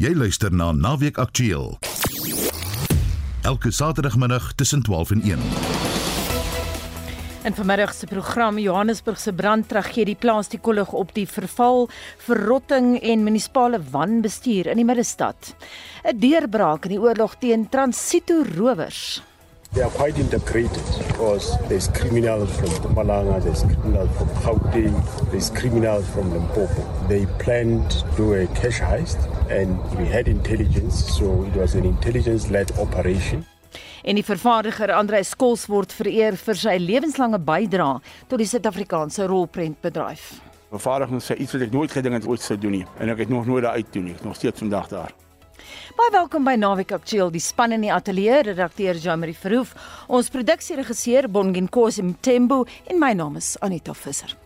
Jy luister na Naweek Aktueel. Elke Saterdagmiddag tussen 12 en 1. In vanmiddag se program Johannesburg se brandtragedie plaas die kollig op die verval, verrotting en munisipale wanbestuur in die middestad. 'n Deurbraak in die oorlog teen transito rowers. They are quite integrated because there's criminals from Mpumalanga, there's criminals from Gauteng, there's criminals from Limpopo. They planned to do a cash heist and we had intelligence, so it was an intelligence-led operation. En die vervaardiger Andre Skols word vereer vir sy lewenslange bydrae tot die Suid-Afrikaanse rolprentbedryf. Vervaardiging sê iets wat ek nooit gedink het ooit sou doen nie en ek het nog nooit daai uit doen nie. Nog steeds vandag daar. Baie welkom by Naweek Aktueel, die span in die ateljee, redakteur Jean-Marie Verhoef, ons produksieregisseur Bongin Kosi Mtembu en my naam is Anita Visser.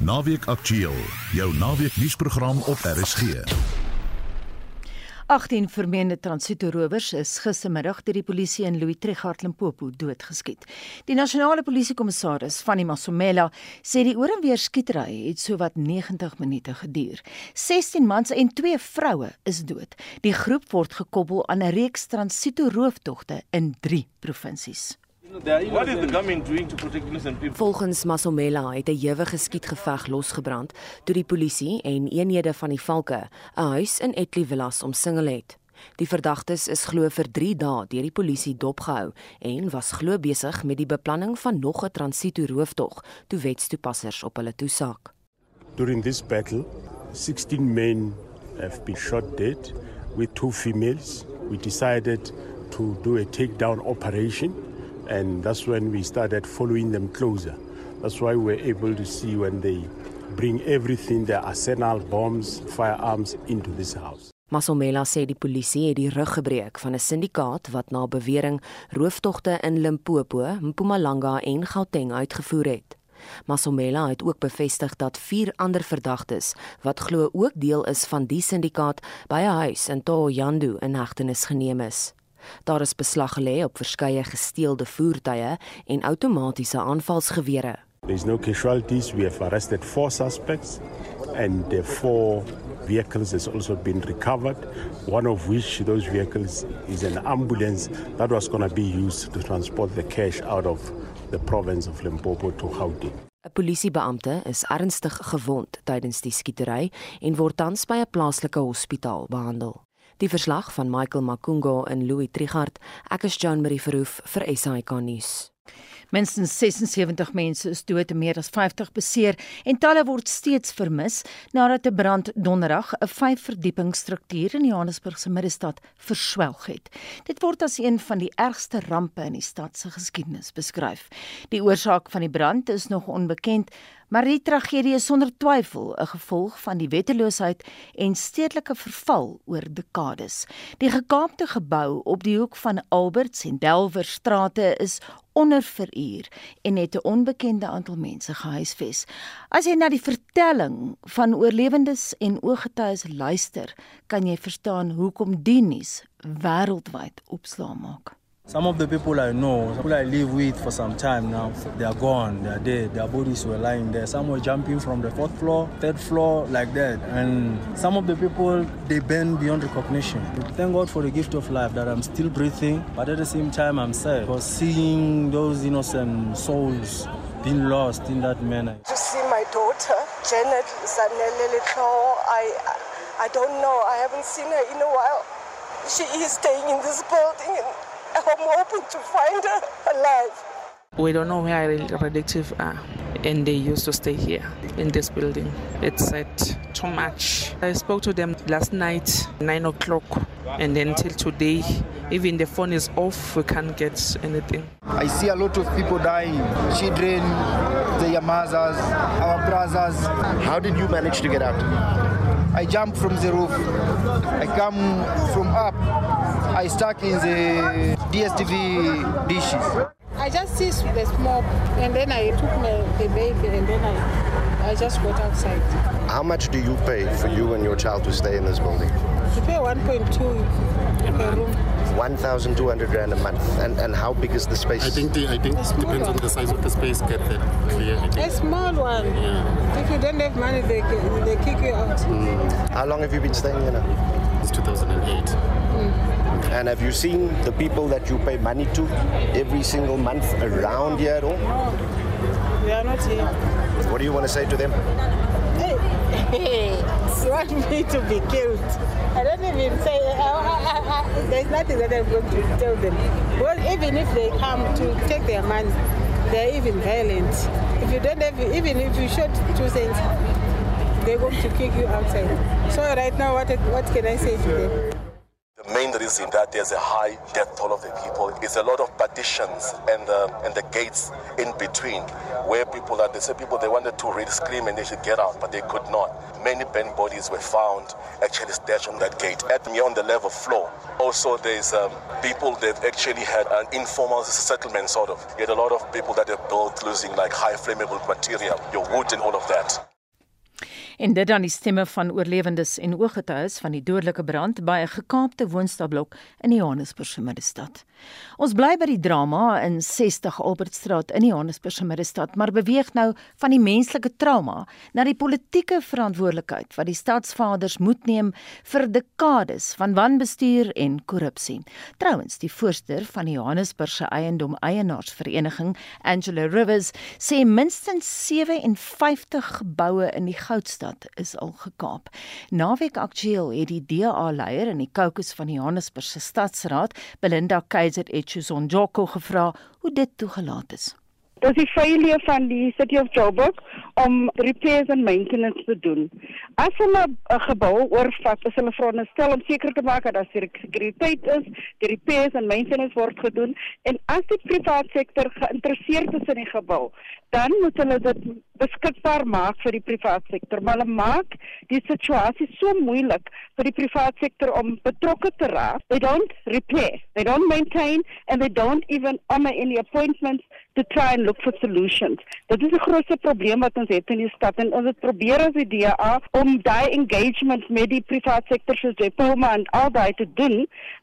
Naweek Aktueel, jou naweek nuusprogram op RSG. 18 vermeende transitorowers is gistermiddag deur die polisie in Louis Trichardt Limpopo doodgeskiet. Die nasionale polisiekommissaris die Masomela sê die oor en weer skietery het sowat 90 minute geduur. 16 mans en 2 vroue is dood. Die groep word gekoppel aan 'n reeks transitorooftogte in 3 provinsies. What is the government doing to protect innocent people? Volgens Masomela het 'n ewige skietgeveg losgebrand toe die polisie en eenhede van die valke 'n huis in Etli Villas omsingel het. Die verdagtes is glo vir 3 dae deur die polisie dopgehou en was glo besig met die beplanning van nog 'n transito rooftog toe wetstoepassers op hulle toesak. During this battle, 16 men have been shot dead with two females. We decided to do a takedown operation and that's when we started following them closer. That's why we were able to see when they bring everything, their arsenal, bombs, firearms into this house. Masomela sê die polisie het die rug gebreek van 'n syndikaat wat na bewering rooftogte in Limpopo, Mpumalanga en Gauteng uitgevoer het. Masomela het ook bevestig dat vier ander verdagtes wat glo ook deel is van die syndikaat by 'n huis in Thohoyandou in hegtenis geneem is. Daar is beslag gelê op verskeie gesteelde voertuie en outomatiese aanvalsgewere. There's no casualties. We have arrested four suspects and the four vehicles has also been recovered. One of which those vehicles is an ambulance that was going to be used to transport the cash out of the province of Limpopo to Gauteng. 'n Polisiebeampte is ernstig gewond tydens die skietery en word tans by 'n plaaslike hospitaal behandel. Die verslag van Michael Makungo in Louis Trichardt. Ek is Jean Marie Verhoef vir SAK nuus. Minstens 76 mense is dood en meer as 50 beseer en talle word steeds vermis nadat 'n brand donderdag 'n 5-verdiepingsstruktuur in Johannesburg se middestad verswelg het. Dit word as een van die ergste rampe in die stad se geskiedenis beskryf. Die oorsaak van die brand is nog onbekend, maar die tragedie is sonder twyfel 'n gevolg van die wetteloosheid en stedelike verval oor dekades. Die gekaapte gebou op die hoek van Alberts en Delwer strate is onder veruur en het 'n onbekende aantal mense gehuisves. As jy na die vertelling van oorlewendes en ooggetuies luister, kan jy verstaan hoekom die nuus wêreldwyd opslaa maak. Some of the people I know, people I live with for some time now, they are gone, they are dead, their bodies were lying there. Some were jumping from the fourth floor, third floor, like that. And some of the people, they bend beyond recognition. Thank God for the gift of life that I'm still breathing, but at the same time, I'm sad for seeing those innocent souls being lost in that manner. to see my daughter, Janet Zanele Letao. I, I don't know. I haven't seen her in a while. She is staying in this building, I'm hoping to find her alive. We don't know where our relatives are, and they used to stay here in this building. It's sad too much. I spoke to them last night, nine o'clock, and then till today, even the phone is off. We can't get anything. I see a lot of people dying, children, their mothers, our brothers. How did you manage to get out? I jump from the roof. I come from up. I stuck in the DSTV dishes. I just see the smoke and then I took my, the baby and then I, I just got outside. How much do you pay for you and your child to stay in this building? You pay 1.2 per room. 1,200 rand a month. And and how big is the space? I think the, I think A small depends on the size of the space. Get that clear. A small one. Yeah. If you don't have money, they, they kick you out. How long have you been staying here now? Since 2008. Hmm. And have you seen the people that you pay money to every single month around here at all? They are not here. What do you want to say to them? Hey, you want me to be killed? I don't even say, I, I, I, there's nothing that I'm going to tell them. Well, even if they come to take their money, they're even violent. If you don't have, even if you shot two cents, they're going to kick you outside. So right now, what, what can I say to them? The main reason that there's a high death toll of the people is a lot of partitions and the, and the gates in between where people are. They say people they wanted to really scream and they should get out, but they could not. Many burnt bodies were found actually stashed on that gate. At me on the level floor, also there's um, people that actually had an informal settlement sort of. You had a lot of people that are built using like high flammable material, your wood and all of that. En dit dan die stemme van oorlewendes en ooggetuies van die dodelike brand by 'n gekaapte woonstelblok in die Johannesburgse middestad. Ons bly by die drama in 60 Albertstraat in die Johannesburgse middestad, maar beweeg nou van die menslike trauma na die politieke verantwoordelikheid wat die stadsvaders moet neem vir dekades van wanbestuur en korrupsie. Trouwens, die voorsteur van die Johannesburgse Eiendom Eienaarsvereniging, Angela Rivers, sê minstens 57 geboue in die Goudstad is al gekaap. Naweek aktueel het die DA-leier in die kokes van die Johannesburgse Stadsraad, Belinda Kaiser Etchusonjoko gevra hoe dit toegelaat is. Dis die failure van die City of Joburg om repairs en maintenance te doen. As hulle 'n gebou oorvat, is hulle veronderstel om seker te maak dat daar sekuriteit is, die repairs en maintenance word gedoen en as die private sektor geïnteresseerd is in die gebou, dan moet hulle dit beskikbaar maak vir die private sektor. Maar hulle maak die situasie so moeilik vir die private sektor om betrokke te raak. They don't repair, they don't maintain and they don't even honor any appointments to try and look for solutions. Dit is 'n groot probleem wat ons het in die stad en ons het probeer as die DA om daai engagement met die private sektor soos Diploma en al daai te doen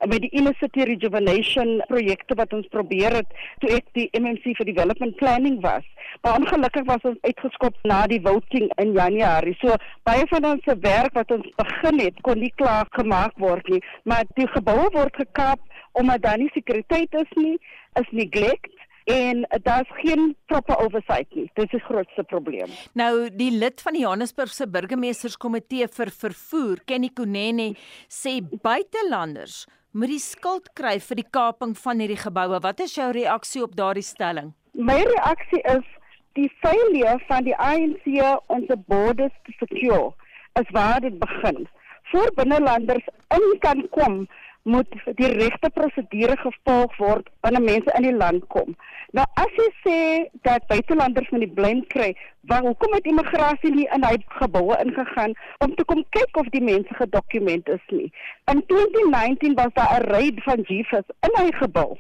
met die inner city rejuvenation projekte wat ons probeer het toe ek die MMC for development planning was. Maar ongelukkig was ons uitgeskop na die voting in Januarie. So baie van ons se werk wat ons begin het kon nie klaar gemaak word nie, maar die geboue word gekaap omdat daar nie sekuriteit is nie, is neglect en daar's geen proper oversight nie. Dit is die grootste probleem. Nou die lid van die Johannesburgse burgemeesterskomitee vir vervoer, Kenny Kunene, sê buitelanders moet die skuld kry vir die kaping van hierdie geboue. Wat is jou reaksie op daardie stelling? My reaksie is die failure van die ANC om se borders te secure is waar dit begin. Voor binnelanders in kan kom, moet die regte prosedure gevolg word wanneer mense in die land kom. Nou as jy sê dat buitelanders van die blame kry, waar hoekom het immigrasie nie in hy geboue ingegaan om te kom kyk of die mense gedokument is nie? In 2019 was daar 'n raid van GFS in hy gebou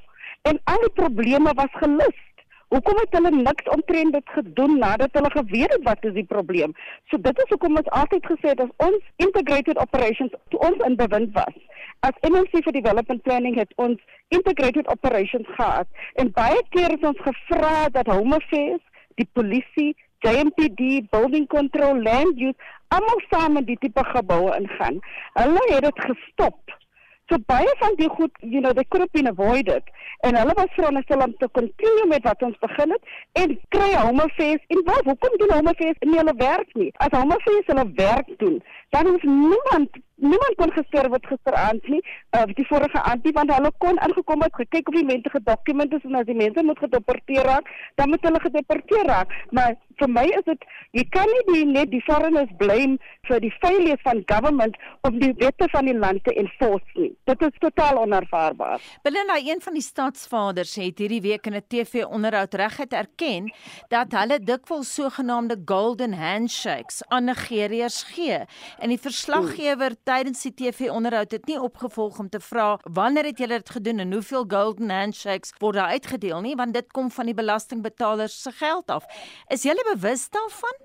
en al die probleme was gelus. Hoekom het hulle niks omtrent dit gedoen nadat hulle geweet het wat is die probleem? So dit is hoekom ons altyd gesê het as ons integrated operations toe ons in bewind was. As MNC for development planning het ons integrated operations gehad en baie keer is ons gevra dat Home Affairs, die polisie, JMPD, building control, land use almal saam in die tipe geboue ingaan. Hulle het dit gestop. So baie van die goed, you know, they could have been avoided. En hulle was veronderstel om te continue met wat ons begin het en kry Home Affairs en wat hoekom doen Home Affairs nie hulle werk nie? As Home Affairs hulle werk doen, dan hoef niemand niemand kon gesterf het gisteraand nie, uh, die vorige aand nie, want hulle kon ingekom het, gekyk of die mense gedokument is en as die mense moet gedeporteer raak, dan moet hulle gedeporteer raak. Maar vir my is dit jy kan nie die, net die foreigners blame vir die failures van government om die wette van die land te enforce nie. Dit is totaal onaanvaarbaar. Belinda, een van die stadsvaders het hierdie week in 'n TV-onderhoud reguit erken dat hulle dikwels sogenaamde golden handshakes aan Nigeriërs gee. En die verslaggewer tydens die TV-onderhoud het nie opgevolg om te vra wanneer het julle dit gedoen en hoeveel golden handshakes word daar uitgedeel nie, want dit kom van die belastingbetalers se geld af. Is julle bewus daarvan?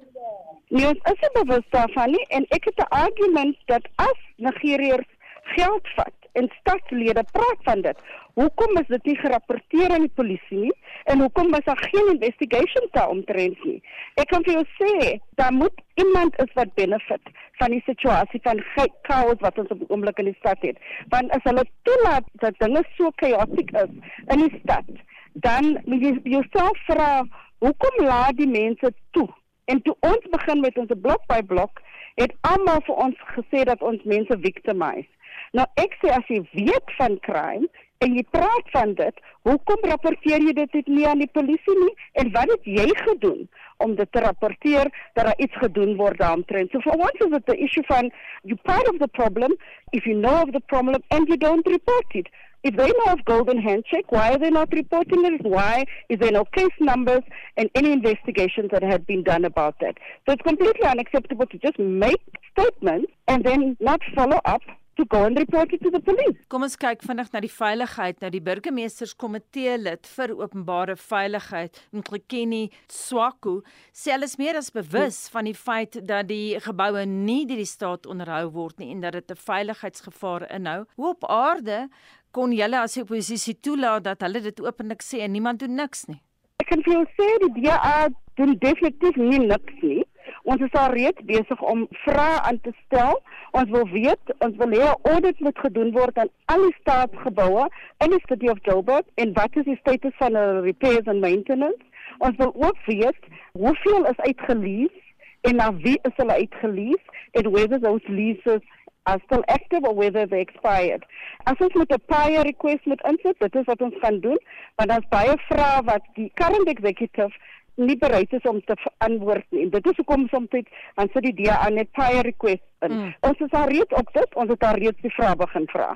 Nee, ons is nie bewus daarvan nie en ek het 'n argument dat as Nigeriërs geld vat en stadslede praat van dit. Hoekom is dit nie gerapporteer aan die polisie nie en hoekom is daar geen investigation daaromtrent nie? Ek kan vir jou sê, daar moet iemand is wat benefit van die situasie van chaos wat ons op die oomblik in die stad het. Want as hulle toelaat dat dinge so chaotic is in die stad, dan moet jy jouself vra, hoekom laat die mense toe? En toe ons begin met ons blok by blok, het almal vir ons gesê dat ons mense victimize. Nou ek sê as jy weet van crime en jy praat van dit, hoekom rapporteer jy dit nie aan die polisie nie? En wat het jy gedoen om dit te rapporteer dat daar iets gedoen word daaromtrent? So for once is it the issue van you part of the problem if you know of the problem and you don't report it. If they know of Golden Handshake, why are they not reporting it? Why is there no case numbers and any investigations that have been done about that? So it's completely unacceptable to just make statements and then not follow up to go and report it to the police. Kom ons kyk vinnig na die veiligheid. Nou die burgemeesterskomitee lid vir openbare veiligheid, Nklekeni Swaku, sê hulle is meer as bewus van die feit dat die geboue nie deur die staat onderhou word nie en dat dit 'n veiligheidsgevaar inhou. Hoe op aarde kon julle as oppositie toelaat dat hulle dit openlik sê en niemand doen niks nie? Ek kan vir jou sê die DA doen definitief nie niks nie. Ons is al reeds besig om vrae aan te stel. Ons wil weet, ons wil hê 'n audit moet gedoen word aan al die staatsgeboue in die city of Joburg en wat is die status van hulle repairs and maintenance? Ons wil ook weet hoeveel is uitgelees en na wie is hulle uitgelees en whether those leases are still active or whether they expired. As ons met 'n prior request moet insit, dit is wat ons gaan doen, want daar's baie vrae wat die current executive nie bereid is om te antwoord nie. Dit is hoekom soms dit dan sit die DA net prior request in. Mm. Ons is al reeds op dit, ons het al reeds die vrae begin vra.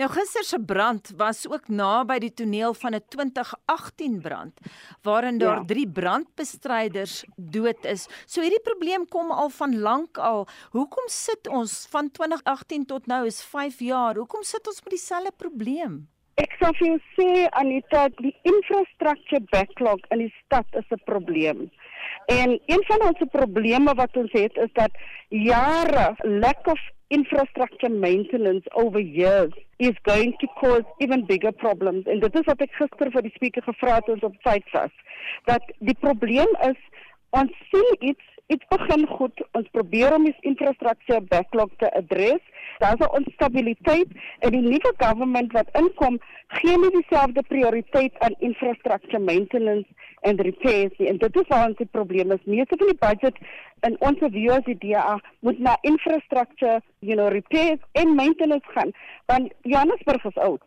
Nou gister se brand was ook naby die toneel van 'n 2018 brand waarin daar ja. drie brandbestryders dood is. So hierdie probleem kom al van lank al. Hoekom sit ons van 2018 tot nou is 5 jaar? Hoekom sit ons met dieselfde probleem? Ek sou vir jou sê Anita, die infrastructure backlog in die stad is 'n probleem. En een van ons probleme wat ons het is dat jare lack of infrastructure maintenance over years is going to cause even bigger problems. En dit is wat ek gister vir die spreker gevra het ons op tyd was. Dat die probleem is ons sien iets Dit begin goed. Ons probeer om die infrastruktuur backlog te adres. Daar's 'n onstabiliteit en die nuwe government wat inkom, gee nie dieselfde prioriteit aan infrastructure maintenance en repairs nie. En dit is waar ons die probleem is. Meeste van die budget in ons view as die DA moet na infrastructure, you know, repairs en maintenance gaan. Want Johannesburg is oud.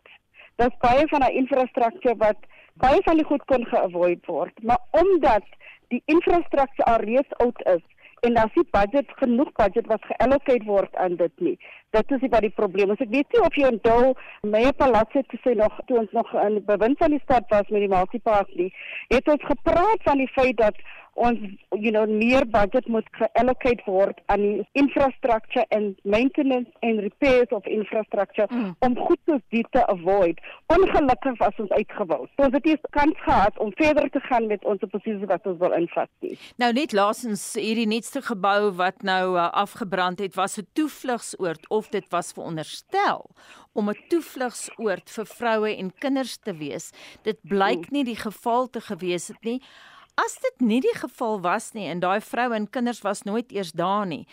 Daar's baie van daai infrastruktuur wat baie van die goed kon geavoid word, maar omdat die infrastruktuur reeds oud is en daar is budget genoeg budget wat geallocate word aan dit nie. Dit is wat die probleem is. Ek weet nie of jy onthou Meyer Palazzo het gesê nog toe ons nog in bewind van die stad was met die multipark nie, het ons gepraat van die feit dat ons you know meer budget moet geallocate word aan die infrastructure and maintenance and repairs of infrastructure mm. om goed soos dit te avoid. Ongelukkig was ons uitgewil. So ons het nie kans gehad om verder te gaan met ons posisie wat ons wil invat nie. Nou net laasens hierdie nuutste gebou wat nou uh, afgebrand het was 'n toevlugsoord of dit was veronderstel om 'n toevlugsoord vir vroue en kinders te wees. Dit blyk nie die geval te gewees het nie. As dit nie die geval was nie en daai vroue en kinders was nooit eers daar nie.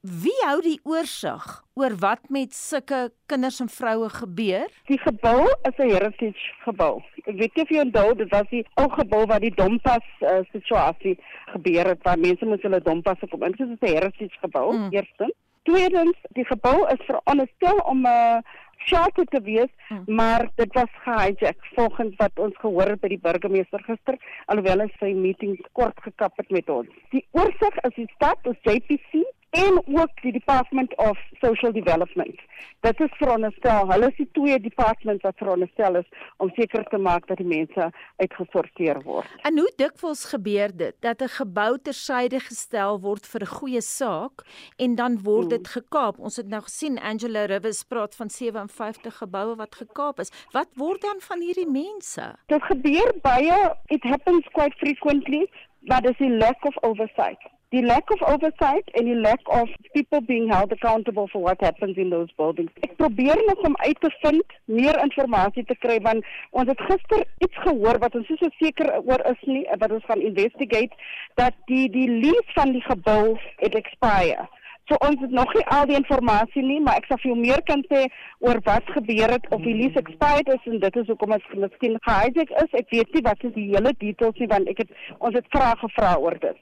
Wie hou die oorsig oor wat met sulke kinders en vroue gebeur? Die gebou is 'n heritage gebou. Ek weet nie of jy onthou dit was die ou gebou waar die dompas uh, situasie gebeur het waar mense moes hulle dompas op. Dit is 'n heritage gebou, mm. eerstens. Tweedens, die gebou is veronderstel om 'n uh, shelter te wees, hmm. maar dit was gehijack volgens wat ons gehoor het by die burgemeester gister, alhoewel hy sy meeting kort gekap het met ons. Die oorsig is die stad, ons JPC en ook die Department of Social Development. Dit is veronderstel, hulle is die twee departments wat veronderstel is om seker te maak dat die mense uitgesorteer word. En hoe dikwels gebeur dit dat 'n gebou tersyde gestel word vir 'n goeie saak en dan word dit hmm. gekaap? Ons het nou gesien Angela Rivers praat van 57 geboue wat gekaap is. Wat word dan van hierdie mense? Dit gebeur baie, it happens quite frequently, but there's a lack of oversight. The lack of oversight and the lack of people being held accountable for what happens in those buildings. Ek probeer nog om uit te vind, meer inligting te kry want ons het gister iets gehoor wat ons so seker oor is nie, wat ons gaan investigate dat die die lease van die gebou het expire. So ons het nog nie al die inligting nie, maar ek sal jou meer kan sê oor wat gebeur het of die lease expired is en dit is hoekom ons miskien gehijack is. Ek weet nie wat is die hele details nie want ek het ons het vrae gevra oor dit.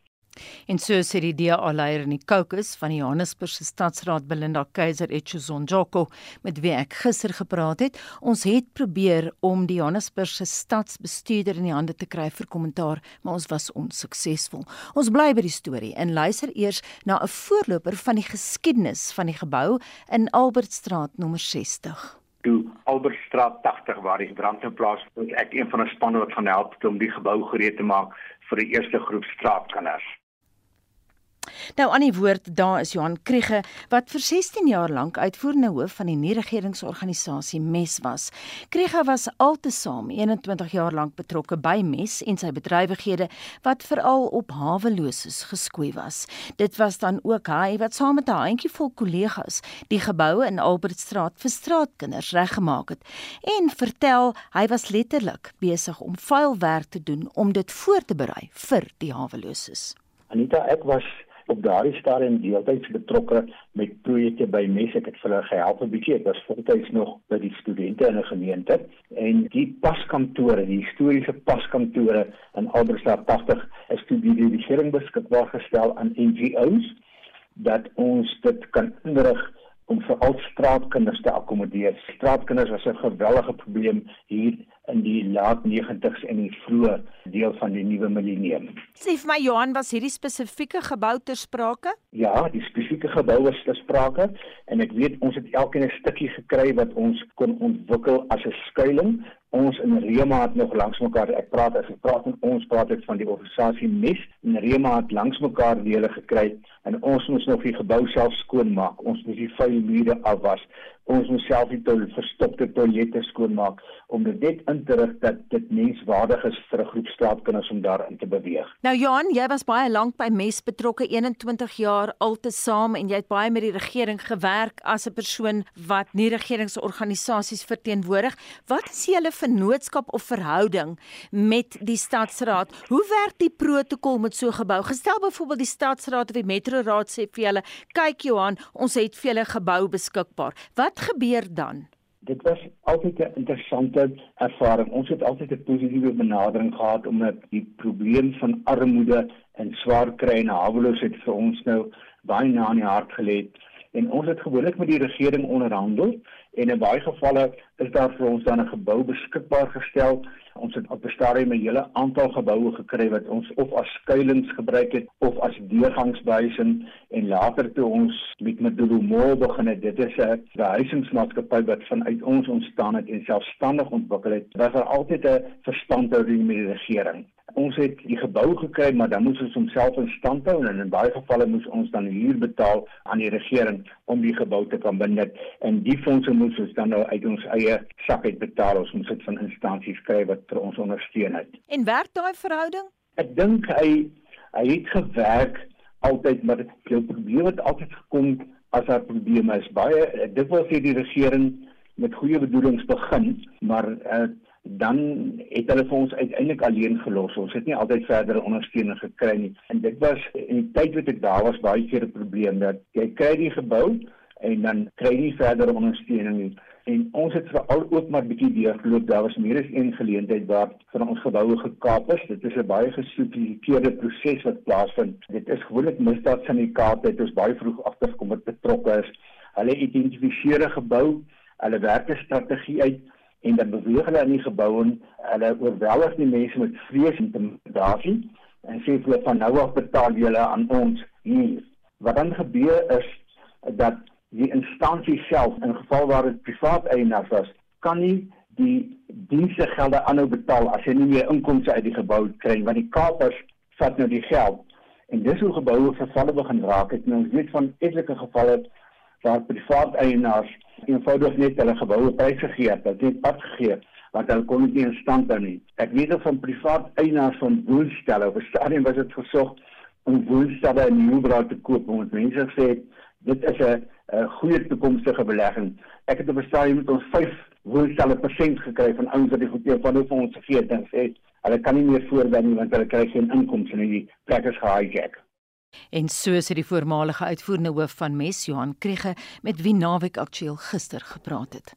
En so sê die DA-leier in die Caucus van die Johannesburgse Stadsraad Belinda Keiser Etchezonjoko met wie ek gister gepraat het, ons het probeer om die Johannesburgse stadsbestuurder in die hande te kry vir kommentaar, maar ons was onsuksesvol. Ons bly by die storie en luister eers na 'n voorloper van die geskiedenis van die gebou in Albertstraat nommer 60 toe Albertstraat 80 waar die brand in plaas vind ek een van 'n span wat gaan help om die gebou gereed te maak vir die eerste groep straatkinders. Nou aan die woord daar is Johan Kriege wat vir 16 jaar lank uitvoerende hoof van die nie-regeringsorganisasie MES was. Kriege was altesaam 21 jaar lank betrokke by MES en sy bedrywighede wat veral op haweloses geskoei was. Dit was dan ook hy wat saam met 'n handjievol kollegas die geboue in Albertstraat vir straatkinders reggemaak het en vertel hy was letterlik besig om vuil werk te doen om dit voor te berei vir die haweloses. Anita, ek was op daardie stadium deeltyds betrokke met projekte by Mes. Ek het vir hulle gehelp 'n bietjie. Ek was voltyds nog by die studente in 'n gemeente. En die paskantore die historiese paskantore in Albertstraat 80 is toe die regering beskikbaar gestel aan NGOs dat ons dit kan inrig om vir al straatkinders te akkommodeer. Straatkinders was 'n gewellige probleem hier in die laat 90s en die vroeë deel van die nuwe millennium. Sê vir my Johan, was hierdie spesifieke gebou ter sprake? Ja, die spesifieke gebou was ter sprake en ek weet ons het elkeen 'n stukkie gekry wat ons kon ontwikkel as 'n skuilings ons in Rema het nog langs mekaar ek praat as ek praat met ons praat ek van die organisasie Mes en Rema het langs mekaar dele gekry en ons moes nog die gebou self skoonmaak ons moes die vuil mure afwas ons moet self die toilet verstopte toilette skoonmaak om dit net in te rig dat dit menswaardig is vir 'n groep straatkinders om daarin te beweeg. Nou Johan, jy was baie lank by Mes betrokke, 21 jaar altesaam en jy het baie met die regering gewerk as 'n persoon wat nie regeringsorganisasies verteenwoordig. Wat is julle vennootskap of verhouding met die stadsraad? Hoe werk die protokol met so 'n gebou? Gestel byvoorbeeld die stadsraad of die metroraad sê vir julle, "Kyk Johan, ons het vir julle gebou beskikbaar." Wat gebeur dan? Dit was altyd 'n interessante ervaring. Ons het altyd 'n positiewe benadering gehad omdat die probleem van armoede en swaar kry en haweloosheid vir ons nou baie na in die hart gelê. En ons het gewoonlik met die regering onderhandel en in baie gevalle is daar vir ons dan 'n gebou beskikbaar gestel. Ons het op 'n stadium 'n hele aantal geboue gekry wat ons of as skuilings gebruik het of as deurgangsbehuising. En later toe ons met Medumo begin het dit is 'n behuisingsmaatskappy wat vanuit ons ontstaan het en selfstandig ontwikkel het was daar altyd 'n verstandhouding met die regering ons het die gebou gekry maar dan moes ons homself in stand hou en in baie gevalle moes ons dan huur betaal aan die regering om die gebou te kan benut en die fondse moes ons dan nou uit ons eie sak uit betaal ons moes dit van instansies kry wat vir ons ondersteun het. En werk daai verhouding? Ek dink hy hy het gewerk altyd maar die probleem het altyd gekom as daar probleme is. Baie dit was hier die regering met goeie bedoelings begin, maar uh, dan het hulle vir ons uiteindelik alleen gelos. Ons het nie altyd verdere ondersteuning gekry nie. En dit was in die tyd wat ek daar was baie keer 'n probleem dat jy kry die gebou en dan kry jy nie verdere ondersteuning nie en ons het veral ook maar bietjie deurgeloop. Daar was meer as een geleentheid waar van ons geboue gekaap is. Dit is 'n baie gesofistikeerde proses wat plaasvind. Dit is gewoonlik misdaadsyndikaate het ons baie vroeg agtergekom wat betrokke is. Hulle identifiseer 'n gebou, hulle werk 'n strategie uit en dan beweeg hulle in die gebou en hulle oorweldig die mense met vrees en intimidasie en sê hulle van nou af betaal julle aan ons hier. Wat dan gebeur is dat die instansie self in geval waar dit privaat eienaars was, kan nie die dienste gelde aanhou betaal as jy nie meer inkomste uit die gebou kry want die kapers vat nou die geld en dis hoe geboue vervalle begin raak en ons weet van etlike gevalle waar privaat eienaars eenvoudig net hulle geboue prys gegee het, dit net pad gegee want hulle kon nie in stand hou nie. Ek weet van privaat eienaars van woonstelle, op 'n stadium was dit gesog om woonstelle in Nieuwbra te koop omdat mense gesê het dit is 'n goeie toekomstige belegging. Ek het op 'n stadium met ons 5 woonstelle persent gekry van ouens wat die goeie van hulle vir ons gegee het en sê hulle kan nie meer voortbou nie want hulle kry geen inkomste nie. Die plek is gehijack. En so sê die voormalige uitvoerende hoof van Mes Johan Kriege met wie naweek aktueel gister gepraat het.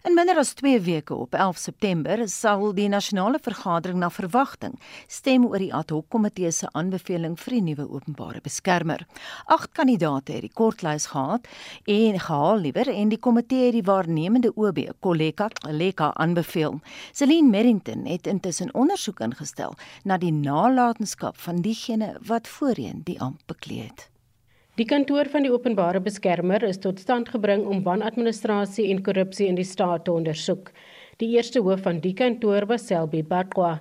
In minder as 2 weke op 11 September sal die nasionale vergadering na verwagting stem oor die ad hoc komitee se aanbeveling vir die nuwe openbare beskermer. Agt kandidaate het die kortlys gehad en gehaal liewer en die komitee het die waarnemende OB Koleka Leka aanbeveel. Celine Merrington het intussen ondersoek ingestel na die nalatenskap van diegene wat voorheen die amp bekleed het. Die kantoor van die openbare beskermer is tot stand gebring om wanadministrasie en korrupsie in die staat te ondersoek. Die eerste hoof van die kantoor was Selby Bakwa.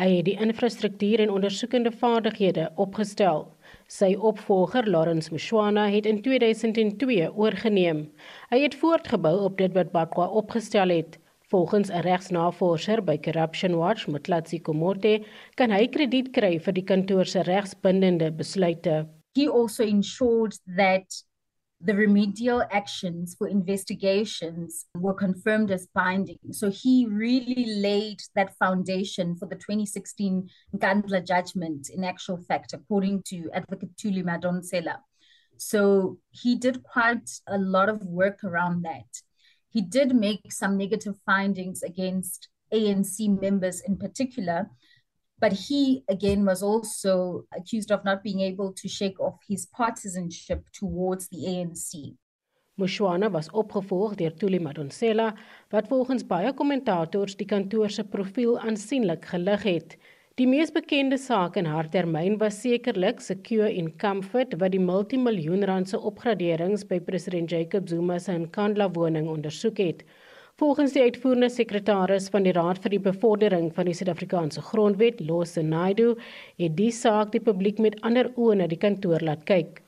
Hy het die infrastruktuur en ondersoekende vaardighede opgestel. Sy opvolger, Lawrence Mshwana, het in 2002 oorgeneem. Hy het voortgebou op dit wat Bakwa opgestel het. Volgens 'n regsnavorser by Corruption Watch, Mtlatsi Komote, kan hy krediet kry vir die kantoor se regsbindende besluite. He also ensured that the remedial actions for investigations were confirmed as binding. So he really laid that foundation for the 2016 Gandla judgment, in actual fact, according to Advocate Tuli Madonsela. So he did quite a lot of work around that. He did make some negative findings against ANC members in particular, but he again was also accused of not being able to shake off his partisanship towards the ANC. Mushwana was opgevolg deur Tuli Madonsela wat volgens baie kommentators die kantoor se profiel aansienlik gelig het. Die mees bekende saak in haar termyn was sekerlik Secure in Comfort wat die multimiljoen rand se opgraderings by president Jacob Zuma se Nkandla woning ondersoek het. Volgens die uitvoerende sekretaris van die Raad vir die Bevordering van die Suid-Afrikaanse Grondwet, Lose Naidu, het die saak die publiek met ander oë na die kantoor laat kyk.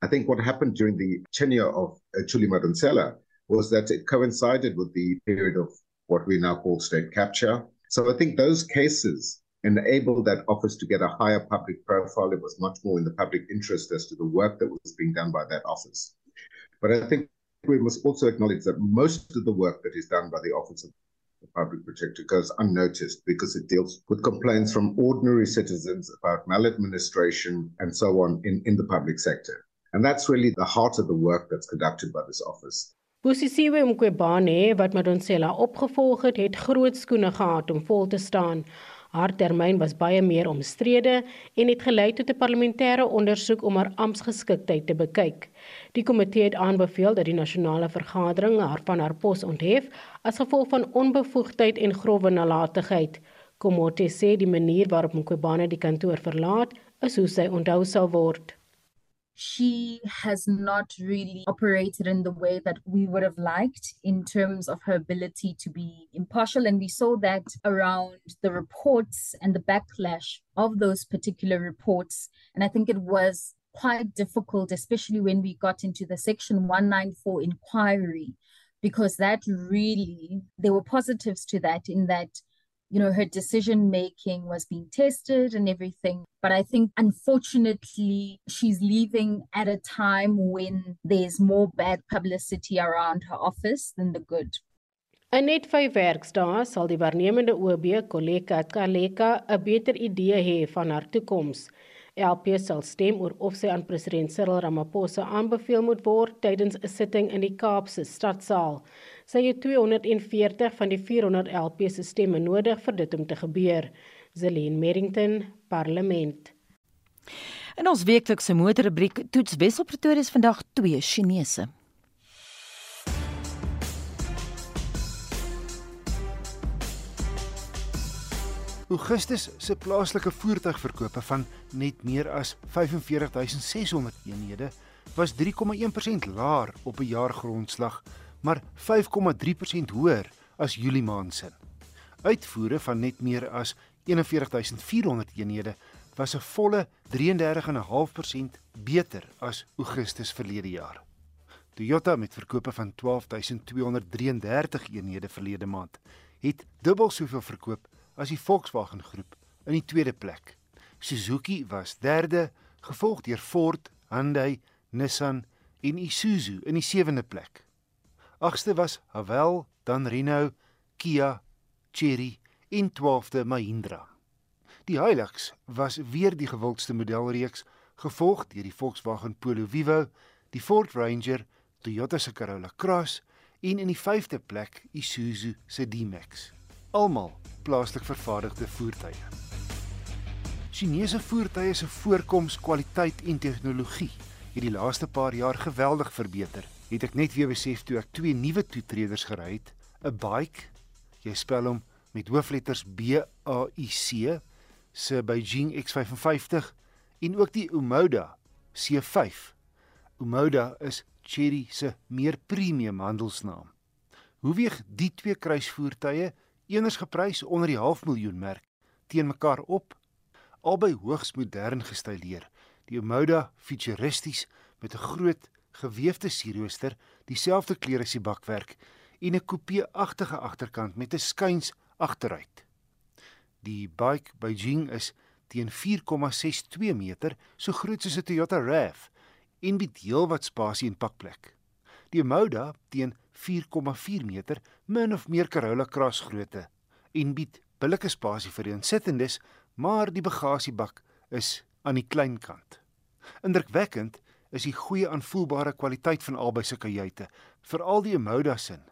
I think what happened during the tenure of uh, Chuli Madonsela was that it coincided with the period of what we now call state capture. So I think those cases enabled that office to get a higher public profile. It was much more in the public interest as to the work that was being done by that office. But I think we must also acknowledge that most of the work that is done by the Office of the Public Protector goes unnoticed because it deals with complaints from ordinary citizens about maladministration and so on in, in the public sector. And that's really the heart of the work that's conducted by this office. Busisiwe Mqwebane wat Madonsela opgevolg het, het groot skoene gehad om vol te staan. Haar termyn was baie meer omstrede en het gelei tot 'n parlementêre ondersoek om haar amptgeschiktheid te bekyk. Die komitee het aanbeveel dat die nasionale vergadering haar van haar pos onthef as gevolg van onbevoegdheid en grove nalatigheid. Komote sê die manier waarop Mqobane die kantoor verlaat, is hoe sy onthou sal word. She has not really operated in the way that we would have liked in terms of her ability to be impartial. And we saw that around the reports and the backlash of those particular reports. And I think it was quite difficult, especially when we got into the Section 194 inquiry, because that really, there were positives to that in that you know her decision making was being tested and everything but i think unfortunately she's leaving at a time when there's more bad publicity around her office than the good net 5 werkdae sal die waarnemende OB Koleka Kaleka 'n beter idee hê van haar toekoms. LP sal stem oor of sy aan president Cyril Ramaphosa aanbeveel moet word tydens 'n sitting in die Kaapse stadsaal. Sy het 240 van die 400 LP se stemme nodig vir dit om te gebeur. Zelene Merrington, Parlement. In ons weeklikse motorrubriek toets Wessel Pretoria vandag twee Chinese. Augustus se plaaslike voertuigverkope van net meer as 45600 eenhede was 3,1% laer op 'n jaargrondslag, maar 5,3% hoër as Julie maand se. Uitvoere van net meer as 41400 eenhede was 'n volle 33,5% beter as Augustus verlede jaar. Toyota met verkope van 12233 eenhede verlede maand het dubbel soveel verkoop as die Volkswagen groep in die tweede plek. Suzuki was derde, gevolg deur Ford, Hyundai, Nissan en Isuzu in die sewende plek. Agste was Haval, dan Renault, Kia, Chery en 12de Mahindra. Die Hilux was weer die gewildste modelreeks, gevolg deur die Volkswagen Polo Vivo, die Ford Ranger, Toyota se Corolla Cross en in die 5de plek Isuzu se D-Max. Almal plaaslik vervaardigde voertuie. Chinese voertuie se voorkoms, kwaliteit en tegnologie het die laaste paar jaar geweldig verbeter. Het ek net weer besef toe ek twee nuwe toetreders gery het, 'n bike, jy spel hom met hoofletters B A I C, se Beijing X55 en ook die Omoda C5. Omoda is Chery se meer premium handelsnaam. Hoe weeg die twee kruisvoertuie, eeners geprys onder die half miljoen merk, teen mekaar op? Albei hoogs modern gestyleer. Die Omoda futuristies met 'n groot geweefde sierrooster, dieselfde kleur as die bakwerk en 'n coupe-agtige agterkant met 'n skuins agteruit. Die bike Beijing is teen 4,62 meter, so groot soos 'n Toyota RAV en bied heelwat spasie en pakplek. Die Moda teen 4,4 meter, min of meer Corolla Cross grootte en bied billike spasie vir die insittendes, maar die bagasiebak is aan die klein kant. Indrukwekkend is die goeie aanvoelbare kwaliteit van albei se kajuite, veral die Moda sin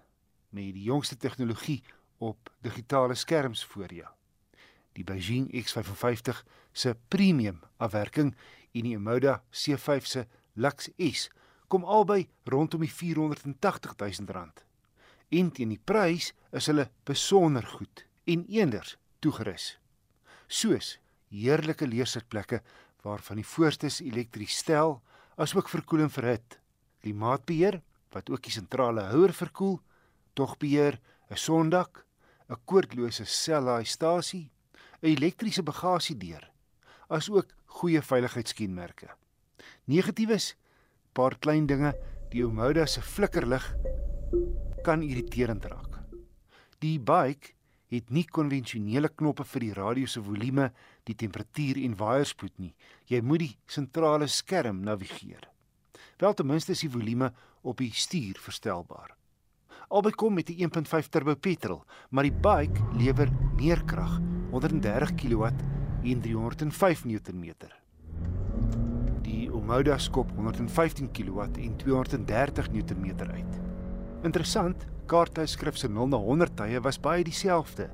met die jongste tegnologie op digitale skerms voor jou die Beijing X55 se premium afwerking en die Moda C5 se Lux S kom albei rondom die 480 000 rand. En teen die prys is hulle besonder goed en eenders toegerus. Soos heerlike leersitplekke waarvan die voorstes elektries stel, asook verkoeling vir hit, klimaatbeheer wat ook die sentrale houer verkoel, togbeheer, 'n sondak, 'n koordlose sellaaistasie 'n elektriese bagasiedeur, asook goeie veiligheidskenmerke. Negatiefs, paar klein dinge, die Omoda se flikkerlig kan irriterend raak. Die bike het nie konvensionele knoppe vir die radio se volume, die temperatuur en waaierspoed nie. Jy moet die sentrale skerm navigeer. Wel ten minste is die volume op die stuur verstelbaar. Albei kom met 'n 1.5 turbo petrol, maar die bike lewer meer krag, 130 kW en 305 Nm. Die Omoda skop 115 kW en 230 Nm uit. Interessant, kaarthuisskrif se 0 na 100 tye was baie dieselfde.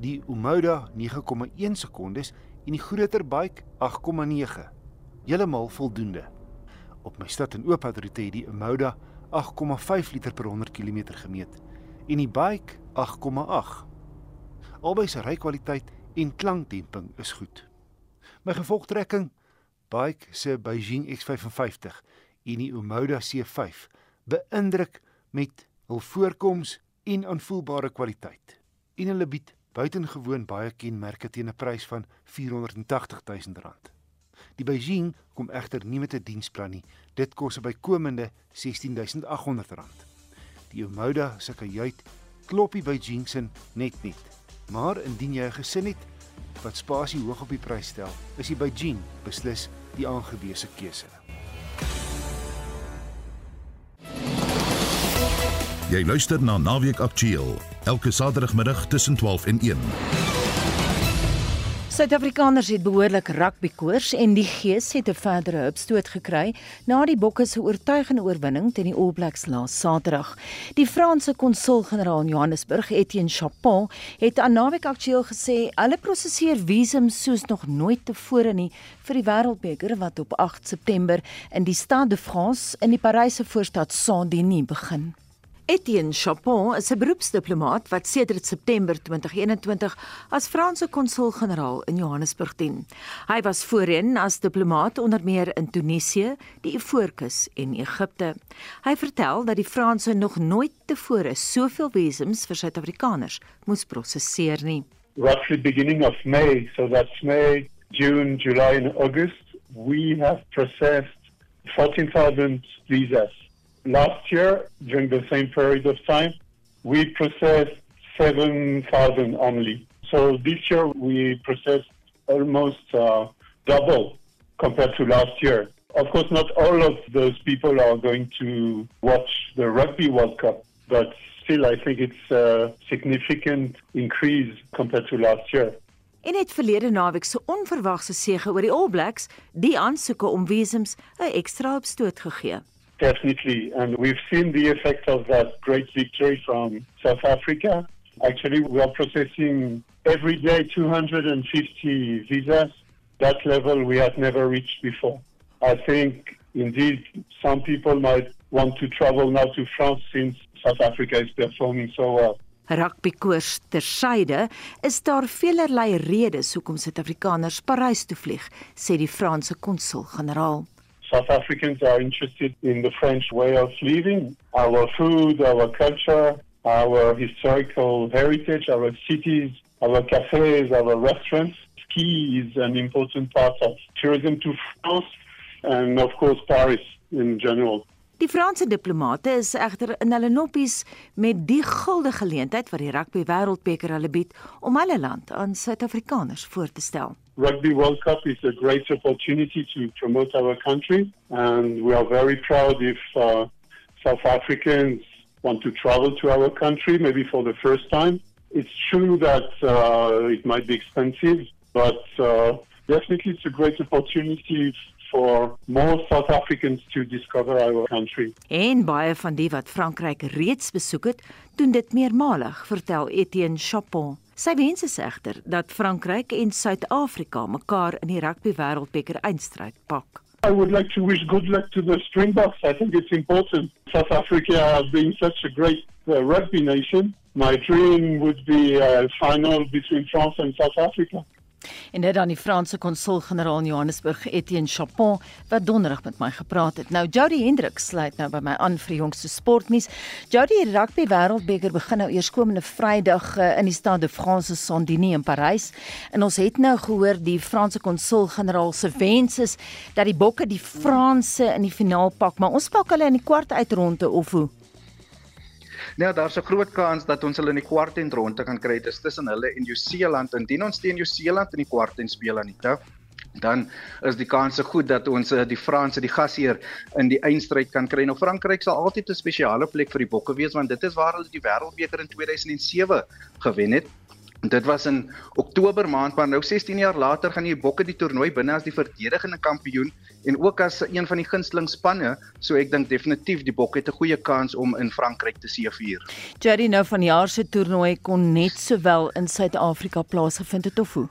Die Omoda 9,1 sekondes en die groter bike 8,9. Heeltemal voldoende. Op my stad en oop het die Omoda 8,5 liter per 100 km gemeet en die bike 8,8. Albei se rykwaliteit en klankdemping is goed. My gevolgtrekking bike se Beijing X55 en die Omoda C5 beïndruk met hul voorkoms en aanvoelbare kwaliteit. En hulle bied buitengewoon baie kenmerke teen 'n prys van R480 000. Die Beijing kom egter nie met 'n diensplan nie. Dit kos 'n bykomende R16800. Die Omoda se kajuit klop die Beijing se net net. Maar indien jy 'n gesin het wat spasie hoog op die prys stel, is die Beijing beslis die aangewese keuse. Jy luister na Naweek Aktueel elke Saterdagmiddag tussen 12 en 1. Suid-Afrikaners het behoorlik rugby koers en die Gees het 'n verdere hupstoot gekry na die Bokke se oortuigende oorwinning teen die All Blacks laas Saterdag. Die Franse konsul-generaal in Johannesburg, Etienne Chapon, het aan Naweek Aktueel gesê hulle prosesseer visums soos nog nooit tevore nie vir die Wêreldbeker wat op 8 September in die Stade de France in die Paryse voorstad Saint-Denis begin. Etienne Chapon is 'n beroepsdiplomaat wat sedert September 2021 as Franse konsul-generaal in Johannesburg dien. Hy was voorheen as diplomaat onder meer in Tunesië, die Ivoorkus en Egipte. Hy vertel dat die Franse nog nooit tevore soveel visums vir Suid-Afrikaners moes prosesseer nie. Roughly beginning of May, so that's May, June, July and August, we have processed 14,000 visas last year, during the same period of time, we processed 7,000 only. So this year we processed almost uh, double compared to last year. Of course, not all of those people are going to watch the Rugby World Cup, but still, I think it's a significant increase compared to last year. En het verlede naweek se onverwagse sege oor die All Blacks die aansoeke om visums 'n ekstra opstoot gegee. Definitely, and we've seen the effect of that great victory from South Africa. Actually, we are processing every day 250 visas. That level we had never reached before. I think indeed some people might want to travel now to France since South Africa is performing so well. Rugbykoers tersyde is daar veelerlei redes hoekom Suid-Afrikaners Parys toe vlieg, sê die Franse konsul-generaal. South Africans are interested in the French way of living, our food, our culture, our historical heritage, our cities, our cafes, our restaurants. Ski is an important part of tourism to France and of course Paris in general. Die Franse diplomate is egter in hulle noppies met die gulde geleentheid wat die rugby wêreldbeker hulle bied om hulle land aan Suid-Afrikaners voor te stel. Rugby World Cup is a great opportunity to promote our country and we are very proud if uh, South Africans want to travel to our country maybe for the first time. It's true that uh, it might be expensive, but uh, definitely it's a great opportunity for more South Africans to discover our country. En baie van die wat Frankryk reeds besoek het, doen dit meermalig, vertel Etienne Chapon. Sy wens is egter dat Frankryk en Suid-Afrika mekaar in die rugby wêreldbeker eindstryd pak. I would like to wish good luck to the Springboks. I think it's important. South Africa being such a great uh, rugby nation, my dream would be a final between France and South Africa. En dit dan die Franse konsul-generaal in Johannesburg, Etienne Chapon, wat donderdag met my gepraat het. Nou Jody Hendrik sluit nou by my aan vir jongste sportnuus. Jody, die rugby wêreldbeker begin nou eers komende Vrydag uh, in die Stade de France Saint-Denis in Parys. En ons het nou gehoor die Franse konsul-generaal se wens is dat die Bokke die Franse in die finaal pak, maar ons pak hulle in die kwart uitronde of hoe? Nou daar's 'n groot kans dat ons hulle in die kwart en ronde kan kry tussen hulle en Nieu-Seeland. Indien ons teen Nieu-Seeland in die kwart en speel aan die taf, dan is die kans goed dat ons eh, die Franse, die gasheer in die eindstryd kan kry. Nou Frankryk sal altyd 'n spesiale plek vir die Bokke wees want dit is waar hulle die Wêreldbeker in 2007 gewen het. Dit was in Oktober maand, maar nou 16 jaar later gaan die Bokke die toernooi binne as die verdedigende kampioen en ook as een van die gunsteling spanne, so ek dink definitief die Bokke het 'n goeie kans om in Frankryk te seëvier. Jerry nou van die jaar se toernooi kon net sowel in Suid-Afrika plaasgevind het of hoe?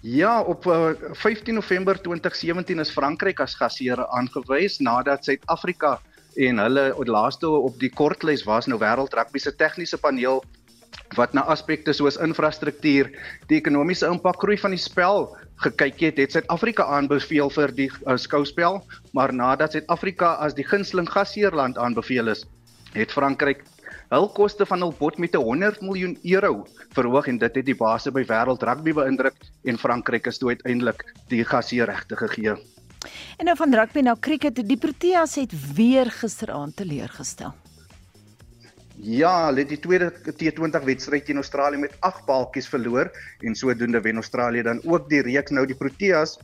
Ja, op uh, 15 November 2017 is Frankryk as gasheer aangewys nadat Suid-Afrika en hulle laaste op die kortlys was nou wêreld rugby se tegniese paneel wat na aspekte soos infrastruktuur, die ekonomiese impak groei van die spel gekyk het, het Suid-Afrika aanbeveel vir die uh, skouspel, maar nadat Suid-Afrika as die gunsteling gasheerland aanbeveel is, het Frankryk hul koste van hul bod met 100 miljoen euro verhoog en dit het die base by wêreld rugby beïndruk en Frankryk is toe uiteindelik die gasheerregte gegee. En nou van rugby na cricket, die Proteas het weer gisteraand teleurgestel. Ja, hulle het die tweede T20 wedstryd teen Australië met 8 balkies verloor en sodoende wen Australië dan ook die reeks nou die Proteas.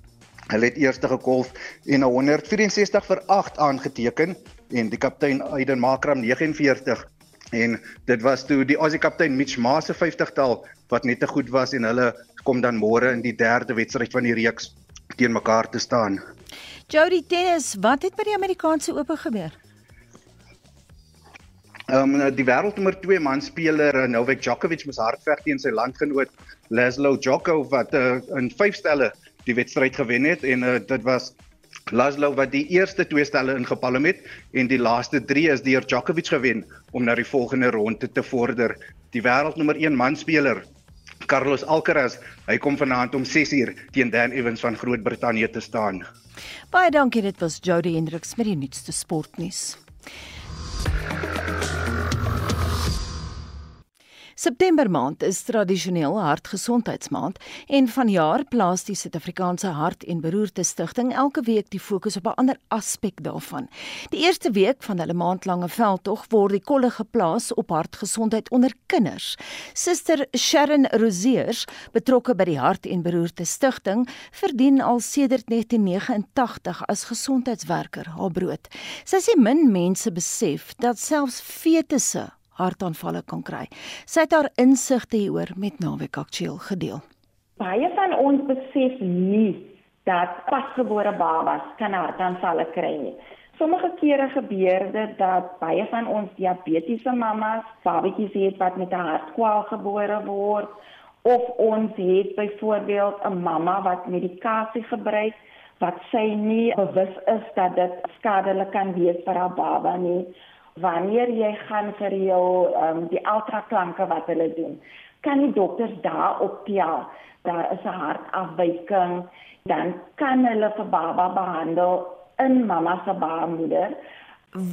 Hulle het eerste gekolf en 'n 164 vir 8 aangeteken en die kaptein Aiden Makram 49 en dit was toe die Aussie kaptein Mitch Maas se 50-tal wat net te goed was en hulle kom dan môre in die derde wedstryd van die reeks teen mekaar te staan. Jody Tennis, wat het by die Amerikaanse Ope gebeur? Ehm um, die wêreldnommer 2 manspeler eh, Novak Djokovic moes hardveg teen sy landgenoot Laszlo Djokovic wat uh, in 5 stelle die wedstryd gewen het en uh, dit was Laszlo wat die eerste twee stelle ingepalm het en die laaste 3 is deur Djokovic gewen om na die volgende ronde te vorder. Die wêreldnommer 1 manspeler Carlos Alcaraz, hy kom vanaand om 6uur teen Dan Evans van Groot-Brittanje te staan. Baie dankie, dit was Jody Hendriks met die nuutste sportnuus. September maand is tradisioneel hartgesondheidsmaand en vanjaar plaas die Suid-Afrikaanse Hart en Beroerte Stichting elke week die fokus op 'n ander aspek daarvan. Die eerste week van hulle maandlange veldtog word die kolle geplaas op hartgesondheid onder kinders. Suster Sharon Roseers, betrokke by die Hart en Beroerte Stichting, verdien al sedert 1989 as gesondheidswerker haar brood. Sy sê min mense besef dat selfs fetusse hartaanvalle kan kry. Sy het haar insigte hieroor met Naweek Aktueel gedeel. Baie van ons besef nie dat pasgebore babas kan hartaanvalle kry nie. Sommige kere gebeur dit dat baie van ons diabetiese mammas babatjies het wat met 'n hartkwal gebore word of ons het byvoorbeeld 'n mamma wat medikasie gebruik wat sy nie bewus is dat dit skadelik kan wees vir haar baba nie wanneer jy gaan vir jou um, die ultraklanke wat hulle doen kan die dokters daar optel. Daar is 'n hartafwyking. Dan kan hulle vir baba behandel in mamma se baarmoeder.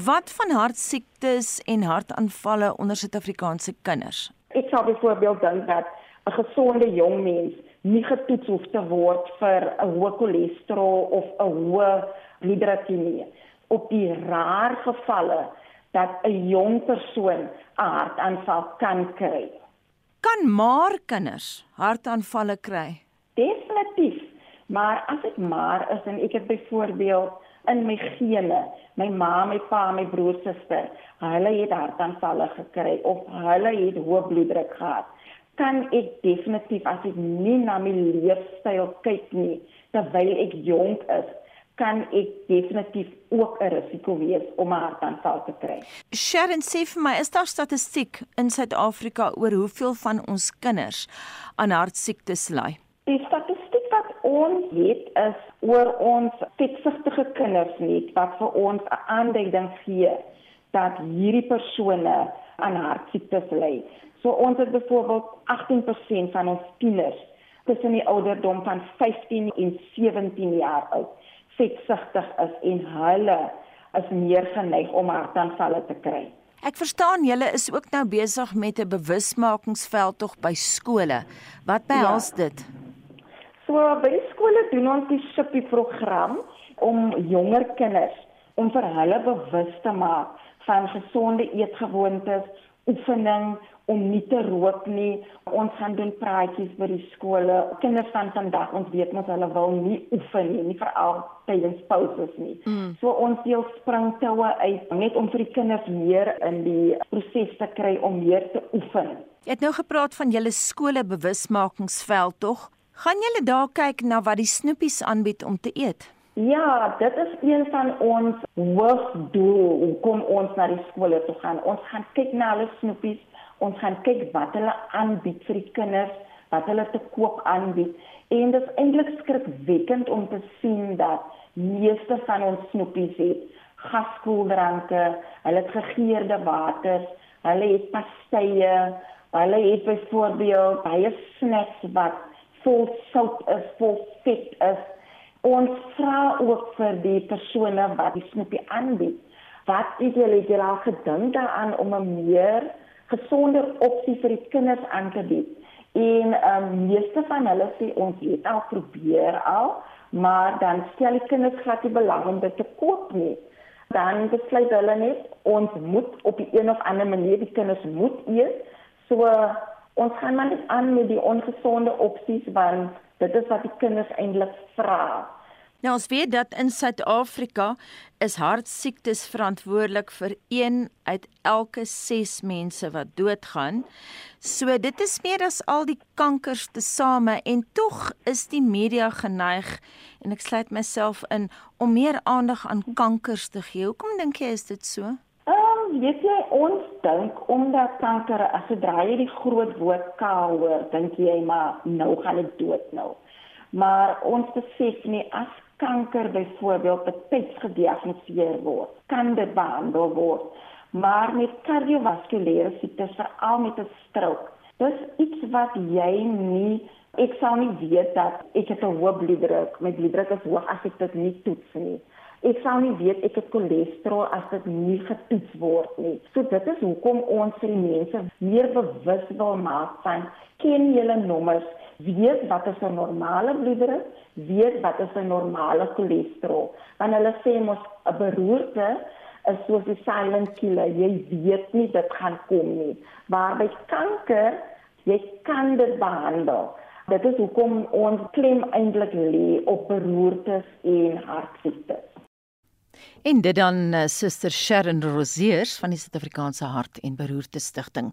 Wat van hartsiektes en hartaanvalle onder Suid-Afrikaanse kinders? Ek sou byvoorbeeld dink dat 'n gesonde jong mens nie getoets hoef te word vir 'n hoë cholesterol of 'n hoë bloeddruk nie op die rare gevalle dat 'n jong persoon 'n hartaanval kan kry. Kan maar kinders hartaanvalle kry? Definitief. Maar as dit maar is en ek het byvoorbeeld in my gene, my ma, my pa, my broer, suster, hulle het hartaanvalle gekry of hulle het hoë bloeddruk gehad, kan ek definitief as ek nie na my leefstyl kyk nie, terwyl ek jonk is, kan ek definitief ook 'n risiko wees om 'n hartaanval te kry. Sharon sê vir my, is daar statistiek in Suid-Afrika oor hoeveel van ons kinders aan hartsiektes ly? Die statistiek wat ons het is oor ons fiksige kinders net wat vir ons 'n aanduiding gee dat hierdie persone aan hartsiektes ly. So ons het byvoorbeeld 18% van ons kinders tussen die ouderdom van 15 en 17 jaar oud vetsigtig is en hulle is meer geneig om hartaanvalle te kry. Ek verstaan julle is ook nou besig met 'n bewusmakingsveldtog by skole. Wat behels ja. dit? So by skole doen ons die SHIPPY program om jonger kinders om vir hulle bewus te maak van gesonde eetgewoontes, oefening om nie te rook nie. Ons gaan doen praatjies by die skole. Kinders van vandag, ons weet mos hulle wil nie oefen nie, nie veral tydens pauses nie. Mm. So ons deel springtoue uit net om vir die kinders meer in die proses te kry om meer te oefen. Jy het nou gepraat van julle skole bewusmakingsveld tog. Gaan julle daar kyk na wat die snoepies aanbied om te eet? Ja, dit is een van ons hoofdoel om ons na die skole te gaan. Ons gaan kyk na hulle snoepies ons gaan kyk wat hulle aanbied vir die kinders, wat hulle te koop aanbied. En dit is eintlik skrikwekkend om te sien dat meeste van ons snoepies het gaskoeldranke, hulle het gegeurde waters, hulle het pastye, hulle het byvoorbeeld baie snacks wat vol sout is, vol vet is. Ons vra ook vir die persone wat die snoepie aanbied, wat het julle al gedink daaraan om 'n meer gesonder opsie vir die kinders aan te bied. En ehm um, meeste van hulle sê ons het al probeer al, maar dan stel die kinders glad nie belang om dit te koop nie. Dan besluit hulle net ons moet op 'n een of ander manier die kinders moet eet. So ons gaan maar net aan met die ongesonde opsies want dit is wat die kinders eintlik vra. Nou ons weet dat in Suid-Afrika is hartsiektes verantwoordelik vir 1 uit elke 6 mense wat doodgaan. So dit is meer as al die kankers tesame en tog is die media geneig en ek sluit myself in om meer aandag aan kankers te gee. Hoekom dink jy is dit so? Weet jy ons dink omdat kanker as jy die groot woord K hoor, dink jy maar nou gaan ek dood nou. Maar ons besef nie as kanker byvoorbeeld betyds gediagnoseer word, kan dit behandel word. Maar met kardiovaskulêre siektes, veral met 'n strook, dis iets wat jy nie ek sou nie weet dat ek het 'n hoë bloeddruk, my bloeddruk is hoog as ek dit nie toets nie. Ek sou nie weet ek het cholesterol as dit nie getoets word nie. So dit is hoekom ons vir die mense meer bewus wil maak van ken julle nommers, weet wat is 'n normale bloeddruk, weet wat is 'n normale cholesterol. Want hulle sê mos 'n beroerte is soos 'n silent killer. Jy weet nie dit gaan kom nie. Maar by kanker, jy kan dit behandel. Dit is hoekom ons klem eintlik lê op beroertes en hartsiektes. En dit dan uh, Suster Sharon Rosiers van die Suid-Afrikaanse Hart en Beroerte Stichting.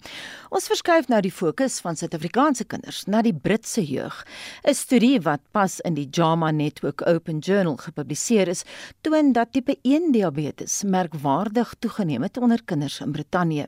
Ons verskuif nou die fokus van Suid-Afrikaanse kinders na die Britse jeug. 'n Studie wat pas in die JAMA Network Open Journal gepubliseer is, toon dat tipe 1 diabetes merkwaardig toegeneem het onder kinders in Brittanje.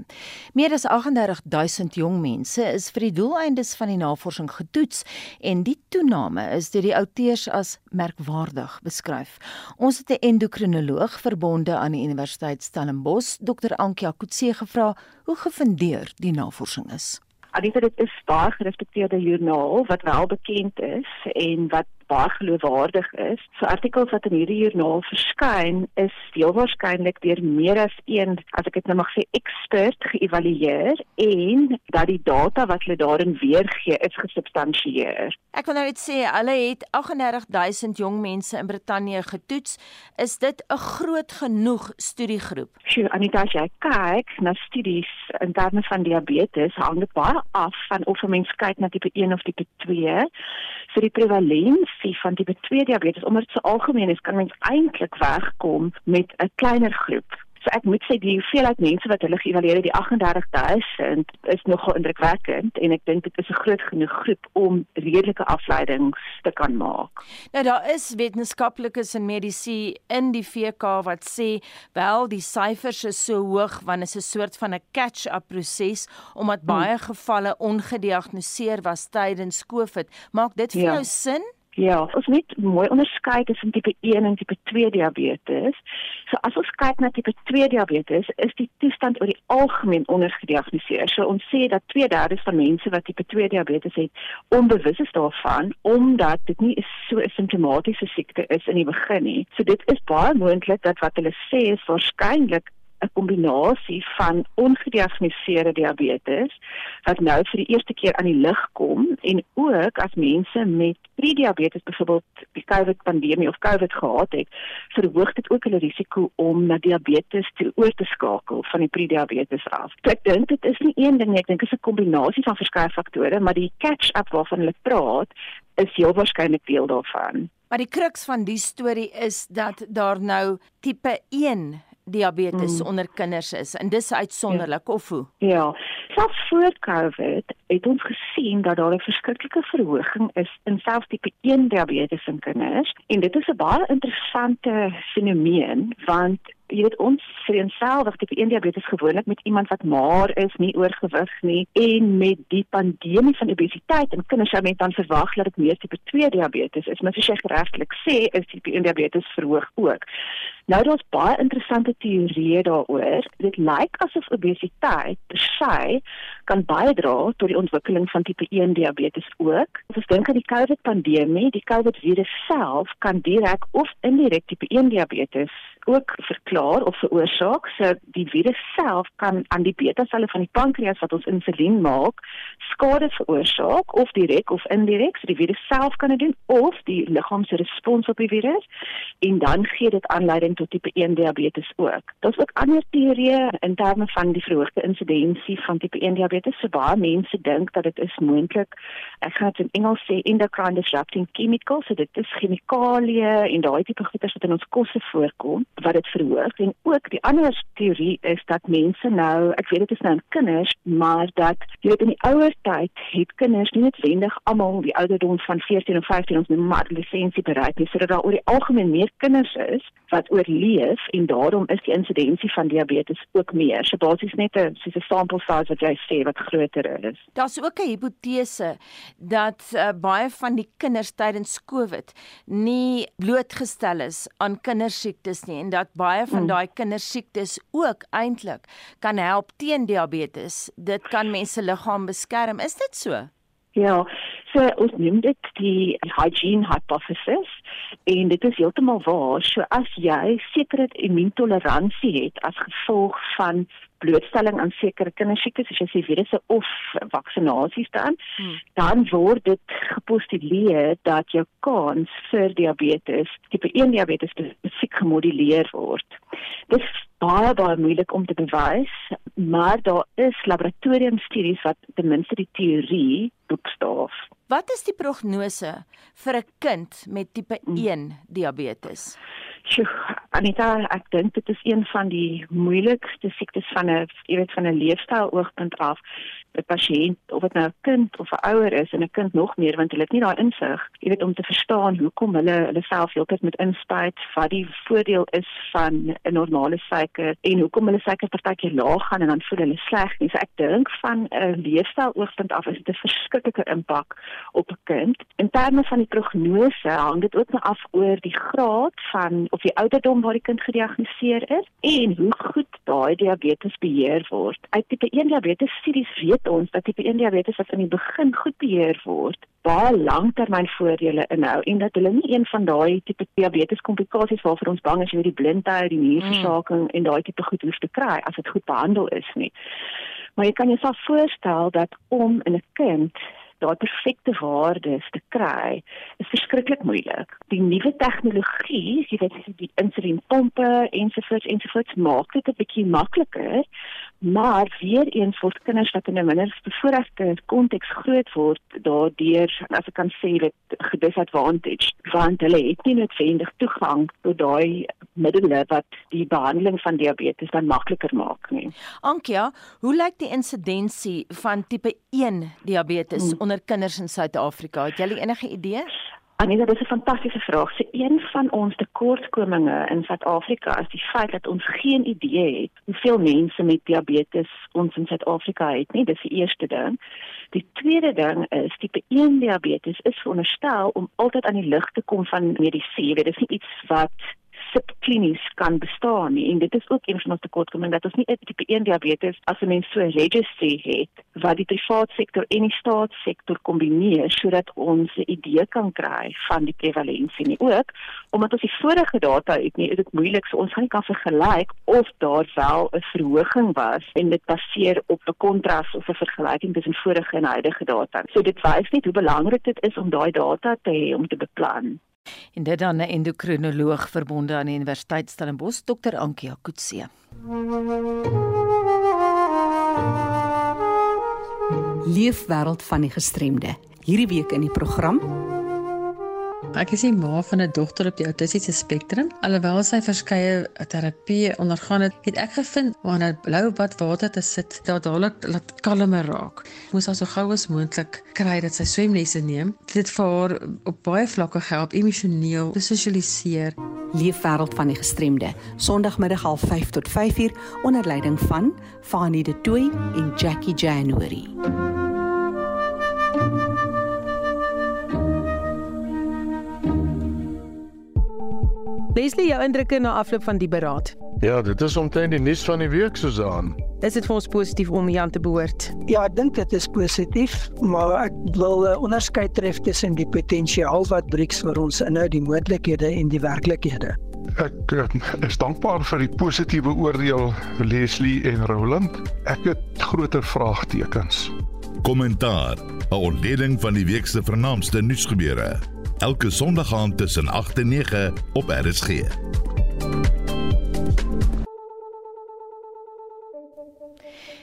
Meer as 38000 jong mense is vir die doeleindes van die navorsing getoets en die toename is deur die outeurs as merkwaardig beskryf. Ons het 'n endokrinoloog vir verbonde aan die Universiteit Stellenbosch, Dr. Ankia Kutse gevra hoe gefundeer die navorsing is. Alhoewel dit 'n baie gerespekteerde joernaal wat wel bekend is en wat baie geloofwaardig is. So artikels wat in hierdie joernaal verskyn is heel waarskynlik deur meer as een, as ek dit nou mag sê, ekspert geëvalueer en dat die data wat hulle daarin weergee is gesubstansieer. Ek wil nou net sê hulle het 38000 jong mense in Brittanje getoets. Is dit 'n groot genoeg studiegroep? Sjoe, Anita, jy kyk na studies in terme van diabetes, hang dit baie af van of 'n mens kyk na tipe 1 of tipe 2. So die prevalensie prevensie van tipe 2 diabetes omdat dit so algemeen is, kan mens eintlik wegkom met 'n kleiner groep. So ek moet sê die hoeveelheid mense wat hulle geëvalueer het, die 38000 is nogal indrukwekkend en ek dink dit is 'n groot genoeg groep om redelike afleidings te kan maak. Nou daar is wetenskaplikes en medisy in die VK wat sê wel die syfers is so hoog want dit is 'n soort van 'n catch-up proses omdat hmm. baie gevalle ongediagnoseer was tydens COVID. Maak dit vir ja. jou sin? Ja, ons moet mooi onderskei tussen tipe 1 en tipe 2 diabetes. So as ons kyk na tipe 2 diabetes, is die toestand oor die algemeen ondergediagnoseer. So ons sê dat 2/3 van mense wat tipe 2 diabetes het, onbewus is daarvan omdat dit nie so 'n simptomatiese siekte is in die begin nie. So dit is baie moontlik dat wat hulle sê is waarskynlik 'n kombinasie van ongediagnoseerde diabetes wat nou vir die eerste keer aan die lig kom en ook as mense met prediabetes byvoorbeeld die COVID pandemie of COVID gehad het, verhoog dit ook hulle risiko om na diabetes te oor te skakel van die prediabetes af. So ek dink dit is nie een ding nie, ek dink dit is 'n kombinasie van verskeie faktore, maar die catch-up waarvan hulle praat is heel waarskynlik deel daarvan. Maar die kruks van die storie is dat daar nou tipe 1 diabetes mm. onder kinders is en dis uitsonderlik ja. of hoe? Ja. Selfs voor COVID het ons gesien dat daar 'n verskriklike verhoging is in selfs tipe 1 diabetes in kinders en dit is 'n baie interessante fenomeen want jy weet ons vereenselwig tipe 1 diabetes gewoonlik met iemand wat maar is, nie oorgewig nie en met die pandemie van obesiteit en kinders sou met dan verwag dat dit meer tipe 2 diabetes is, maar soos jy regtig sê, is tipe 1 diabetes verhoog ook. Nou daar's baie interessante teorieë daaroor. Dit lyk asof obesiteit per se kan bydra tot die ontwikkeling van tipe 1 diabetes ook. Ons dink aan die COVID pandemie, die COVID virus self kan direk of indirek tipe 1 diabetes ook verklaar of veroorsaak. So die virus self kan aan die beta-selle van die pankreas wat ons insulien maak, skade veroorsaak of direk of indirek. So die virus self kan dit doen of die liggaam se respons op die virus en dan gee dit aanleiding tot tipe 1 diabetes ook. Daar's ook ander teorieë in terme van die verhoogde insidensie van tipe 1 diabetes. So baie mense dink dat dit is moontlik. Ek gaan dit in Engels sê endocrine disrupting chemicals. So dit is chemikalieë en daai tipe goeders wat in ons kosse voorkom wat dit verhoog en ook die ander teorie is dat mense nou, ek weet dit is nou in kinders, maar dat jy weet in die ouer tyd het kinders nie noodwendig almal die ouderdom van 14 of 15 ons noem maar lisensie bereik nie, sodat daar oor die algemeen meer kinders is wat oorleef en daarom is die insidensie van diabetes ook meer. So basies net 'n soos 'n sample size wat jy sê wat groter is. Daar's ook 'n hipotese dat uh, baie van die kinders tydens COVID nie blootgestel is aan kindersiektes nie en dat baie van hmm. daai kindersiektes ook eintlik kan help teen diabetes. Dit kan mense liggaam beskerm. Is dit so? Ja, so ons noem dit die hygiene hypothesis En dit is heeltemal waar. So as jy sekere immuuntoleransie het as gevolg van blootstelling aan sekere kindersiektes soos jy sê virusse of vaksinasies dan hmm. dan word dit gepostuleer dat jou kans vir diabetes tipe 1 diabetes spesifiek gemoduleer word. Dit is baie baie moeilik om te bewys, maar daar is laboratoriumstudies wat ten minste die teorie boekstaaf. Wat is die prognose vir 'n kind met tipe 1 hmm. diabetes? Sjoe, Anita, ek dink dit is een van die moeilikste siektes van 'n, jy weet, van 'n leefstyl oogpunt af. 'n pasiënt of dit nou 'n kind of 'n ouer is en 'n kind nog meer want hulle het nie daai insig jy weet om te verstaan hoekom hulle hulle self heeltyd met inspuit wat die voordeel is van 'n normale suiker en hoekom hulle suiker partykeer laag gaan en dan voel hulle sleg nie. So ek dink van 'n leefstyl oogpunt af is dit 'n verskriklike impak op 'n kind. In terme van die prognose hang dit ook af oor die graad van of die ouderdom waar die kind gediagnoseer is en hoe goed daai diabetes beheer word. Uit tipe 1 diabetes studies weet weet ons dat tipe 1 diabetes wat in die begin goed beheer word, baie langtermynvoordele inhou en dat hulle nie een van daai tipe diabetes komplikasies waarvoor ons bang is, jy weet die blindheid, die nierversaking mm. en daai tipe goed hoef te kry as dit goed behandel is nie. Maar jy kan jouself voorstel dat om in 'n kind daai perfekte waardes te kry is verskriklik moeilik. Die nuwe tegnologie, jy weet die insulienpompe ensovoorts ensovoorts maak dit 'n bietjie makliker, maar weer eens vir kinders wat in 'n minder bevoorregte konteks groot word daardeur as ek kan sê dit gedisadvantaged want hulle het nie noodwendig toegang tot daai middele wat die behandeling van diabetes dan makliker maak nie. Ankia, hoe lyk die insidensie van tipe 1 diabetes hmm. Onder kinders in Suid-Afrika? Het jy enige idee? Anita, dit is 'n fantastiese vraag. Se een van ons tekortkominge in Suid-Afrika is die feit dat ons geen idee het hoeveel mense met diabetes ons in Suid-Afrika het nie. Dis die eerste ding. Die tweede ding is tipe 1 diabetes is veronderstel om altyd aan die lig te kom van medisyne. Dit is nie iets wat subklinies kan bestaan nie. En dit is ook een van ons tekortkominge dat ons nie 'n tipe 1 diabetes as 'n mens so 'n registry het wat die private sektor en die staatssektor kombineer sodat ons 'n idee kan kry van die prevalensie nie. Ook omdat ons die vorige data het nie is dit moeilik. So ons gaan nie kan vergelyk of daar wel 'n verhoging was en dit baseer op 'n kontras of 'n vergelyking tussen vorige en huidige data. So dit wys net hoe belangrik dit is om daai data te hê om te beplan En dit dan 'n endokrinoloog verbonde aan die Universiteit Stellenbosch, Dr. Ankia Kutse. Leefwêreld van die gestremde. Hierdie week in die program Ek is die ma van 'n dogter op die autistiese spektrum. Alhoewel sy verskeie terapie ondergaan het, het ek gevind wanneer blou bad water te sit, dat dadelik laat kalmer raak. Moes haar so gou as moontlik kry dat sy swemlesse neem. Dit vir haar op baie vlakke help emosioneel te sosialiseer. Leefwêreld van die gestremde. Sondagmiddag 05:30 tot 5:00 onder leiding van Fanie De Tooy en Jackie January. Leslie, jou indrukke na afloop van die beraad. Ja, dit is omtrent die nuus van die week Susan. Is dit vir ons positief om Jan te behoort? Ja, ek dink dit is positief, maar ek wil 'n onderskeid tref tussen die potensiaal wat BRICS vir ons inhou, die moontlikhede en die werklikhede. Ek is dankbaar vir die positiewe oordeel Leslie en Roland. Ek het groter vraagtekens. Kommentaar: 'n Ontleding van die week se vernaamste nuusgebeure elke Sondag aand tussen 8 en 9 op RSG.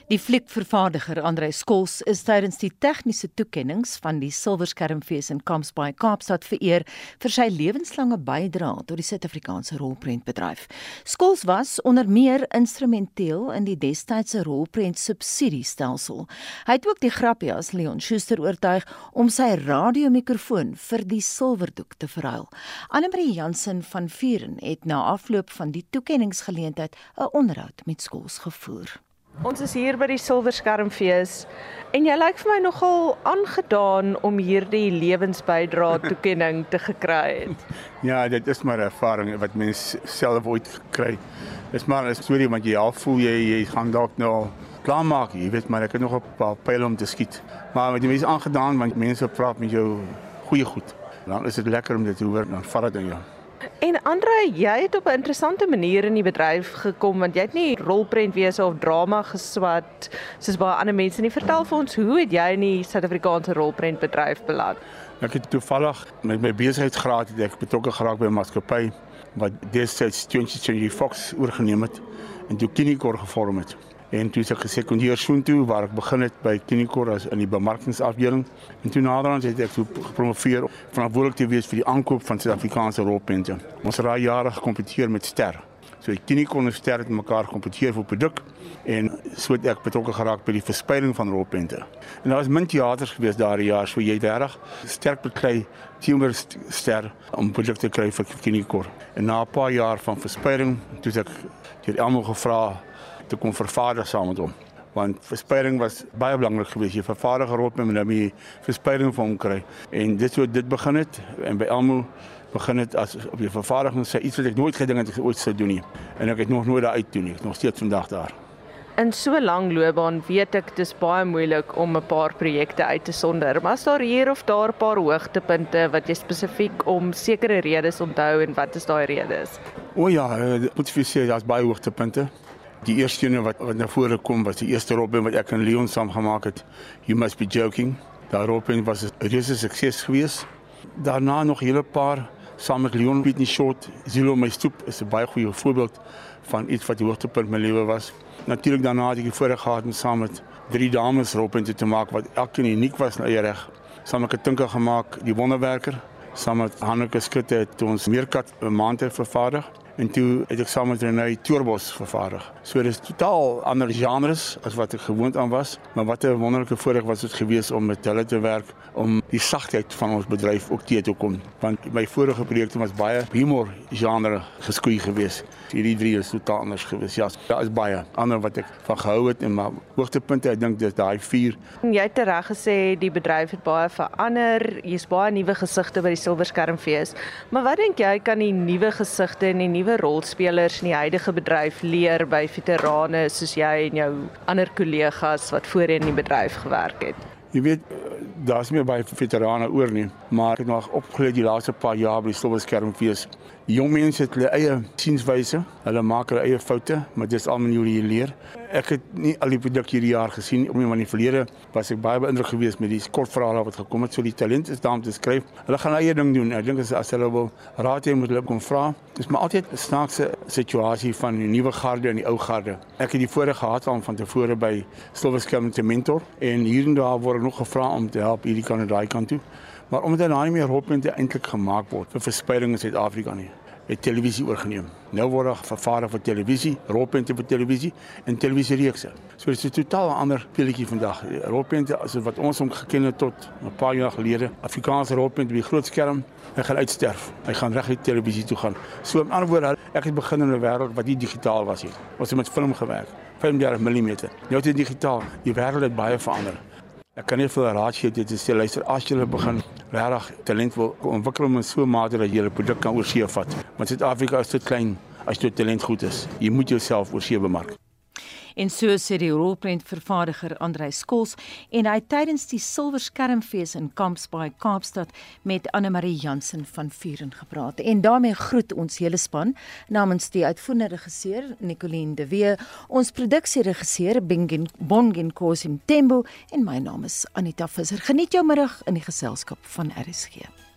Die fliekvervaardiger Andre Skols is tydens die tegniese toekenninge van die Silverskermfees in Kampsbaai Kaapstad vereer vir sy lewenslange bydrae tot die Suid-Afrikaanse rolprentbedryf. Skols was onder meer instrumenteel in die destydse rolprent subsidiestelsel. Hy het ook die grappies Leon Schuster oortuig om sy radiomikrofoon vir die silwerdoek te verruil. Annelie Jansen van Vuren het na afloop van die toekenningsgeleentheid 'n onderhoud met Skols gevoer. Ons is hier by die Silverskermfees en jy lyk vir my nogal aangedaan om hierdie lewensbydra toekenning te gekry het. Ja, dit is maar 'n ervaring wat mens self ooit kry. Dis maar 'n storie wat jy al voel jy jy gaan dalk nou klaar maak, jy weet maar ek het nog 'n paar pyle om te skiet. Maar met die mense aangedaan want mense praat met jou goeie goed. Dan is dit lekker om dit te hoor dan vat dit in jou. En Andre, jy het op 'n interessante manier in die bedryf gekom want jy het nie rolprentwese of drama geswat soos baie ander mense nie. Vertel vir ons, hoe het jy in die Suid-Afrikaanse rolprentbedryf beland? Ek het toevallig met my besigheidsgraad het ek betrokke geraak by 'n maatskappy wat destyds Tjantjie Tjantjie Fox oorgeneem het en toe Kinikor gevorm het. En toe ek gesekondeer soontoe waar ek begin het by Kinikor as in die bemarkingsafdeling en toe naderhand het ek gepromoveer verantwoordelik te wees vir die aankoop van Suid-Afrikaanse rolpente. Ons het daai jare gekompeteer met Ster. So Kinikor en Ster het mekaar kompeteer vir produk en so het ek betrokke geraak by die verspreiding van rolpente. En daar was min teaters gewees daardie jaar, so jy het reg sterk beklei teenoor Ster om produkte te kry vir Kinikor. En na 'n paar jaar van verspreiding, toe ek deur almal gevra te kom vervaardig saam met hom. Want verspreiding was baie belangrik geweest. Jy vervaardiger rot met nou die verspreiding van hom kry. En dit so dit begin het. En by Elmo begin dit as op die vervaardiging. Sê iets wat ek nooit gedink het ek ooit sou doen nie. En ek het nog nooit daar uit toe nie. Nog steeds vandag daar. In so 'n lang loopbaan weet ek dis baie moeilik om 'n paar projekte uit te sonder, maar is daar hier of daar 'n paar hoogtepunte wat jy spesifiek om sekere redes onthou en wat is daai redes? O ja, moet vir sê daar's baie hoogtepunte. Die eerste een wat wat na vore kom was die eerste Robin wat ek en Leon saam gemaak het. You must be joking. Daar Robin was 'n reuse sukses geweest. Daarna nog 'n hele paar saam met Leon Pitney Short. Zilo my stoep is 'n baie goeie voorbeeld van iets wat die hoogtepunt my lewe was. Natuurlik daarna het ek die voorreg gehad om saam met drie dames Robin te maak wat elkeen uniek was in eie reg. Saam met 'n tinker gemaak, die wonderwerker. Saam met Hanneke Skutte het ons meerkat 'n maand vervaardig en toe het ek saam met Renay Tourbos vervaardig. So dis totaal ander genres as wat ek gewoond aan was, maar wat 'n wonderlike voorreg was dit gewees om met hulle te werk om die sagtheid van ons bedryf ook te toe kom. Want my vorige projekte was baie humor genre geskoei gewees. Hierdie drie is totaal anders gewees. Ja, daar is baie ander wat ek van gehou het en maar hoogtepunte, ek dink dis daai vier. Jy het reg gesê die bedryf het baie verander. Jy's baie nuwe gesigte by die Silverskermfees. Maar wat dink jy kan die nuwe gesigte en die nuwe rolspelers in die huidige bedryf leer by veterane soos jy en jou ander kollegas wat voorheen in die bedryf gewerk het? Jy weet daar's nie baie veterane oor nie, maar ek het nog opgeleer die laaste paar jaar by die Silverskermfees. Die jong mense het hulle eie sienswyse, hulle maak hulle eie foute, maar dis al hoe jy leer. Ek het nie al die produk hierdie jaar gesien nie, maar in die verlede was ek baie beïndruk geweest met die kortverhale wat gekom het. So die talent is daar om te skryf. Hulle gaan eie ding doen. Ek dink as as hulle wil raad hê moet hulle kom vra. Dis maar altyd 'n snaakse situasie van die nuwe garde en die ou garde. Ek het die voorreg gehad om van tevore by Silverskerm te mentor en hier en daar word nog gevra om te help hierdie kant en daai kant toe. Maar omdat daar nie meer hulppunte eintlik gemaak word vir verspreiding in Suid-Afrika nie, het televisie oorgeneem. Nou word daar vervaardig vir televisie, rolpunte vir televisie en televisiereekse. So dit is 'n totaal ander peletjie vandag. Rolpunte as wat ons hom geken het tot 'n paar jaar gelede, Afrikaanse rolpunte op die groot skerm, hy gaan uitsterf. Hy gaan reg uit televisie toe gaan. So in ander woorde, ek het begin in 'n wêreld wat nie digitaal was nie. Ons het met film gewerk, 35 mm. Nou is dit digitaal. Die wêreld het baie verander. Ek kan nie vir raad gee dit is jy luister as jy begin regtig talent wil ontwikkel om in so 'n mate dat jy 'n produk kan oorsee vat. Want Suid-Afrika is te klein as jy talent goed is. Jy moet jouself oorsee bemark. En so sê die rolprentvervaardiger Andrei Skols en hy tydens die Silwer Skermfees in Kampsbaai Kaapstad met Anne Marie Jansen van Vuren gepraat. En daarmee groet ons hele span namens die uitvoerende regisseur Nicoline de Wee, ons produksieregisseur Bingen Bongen Kosim Tembo en my naam is Anita Visser. Geniet jou middag in die geselskap van RSG.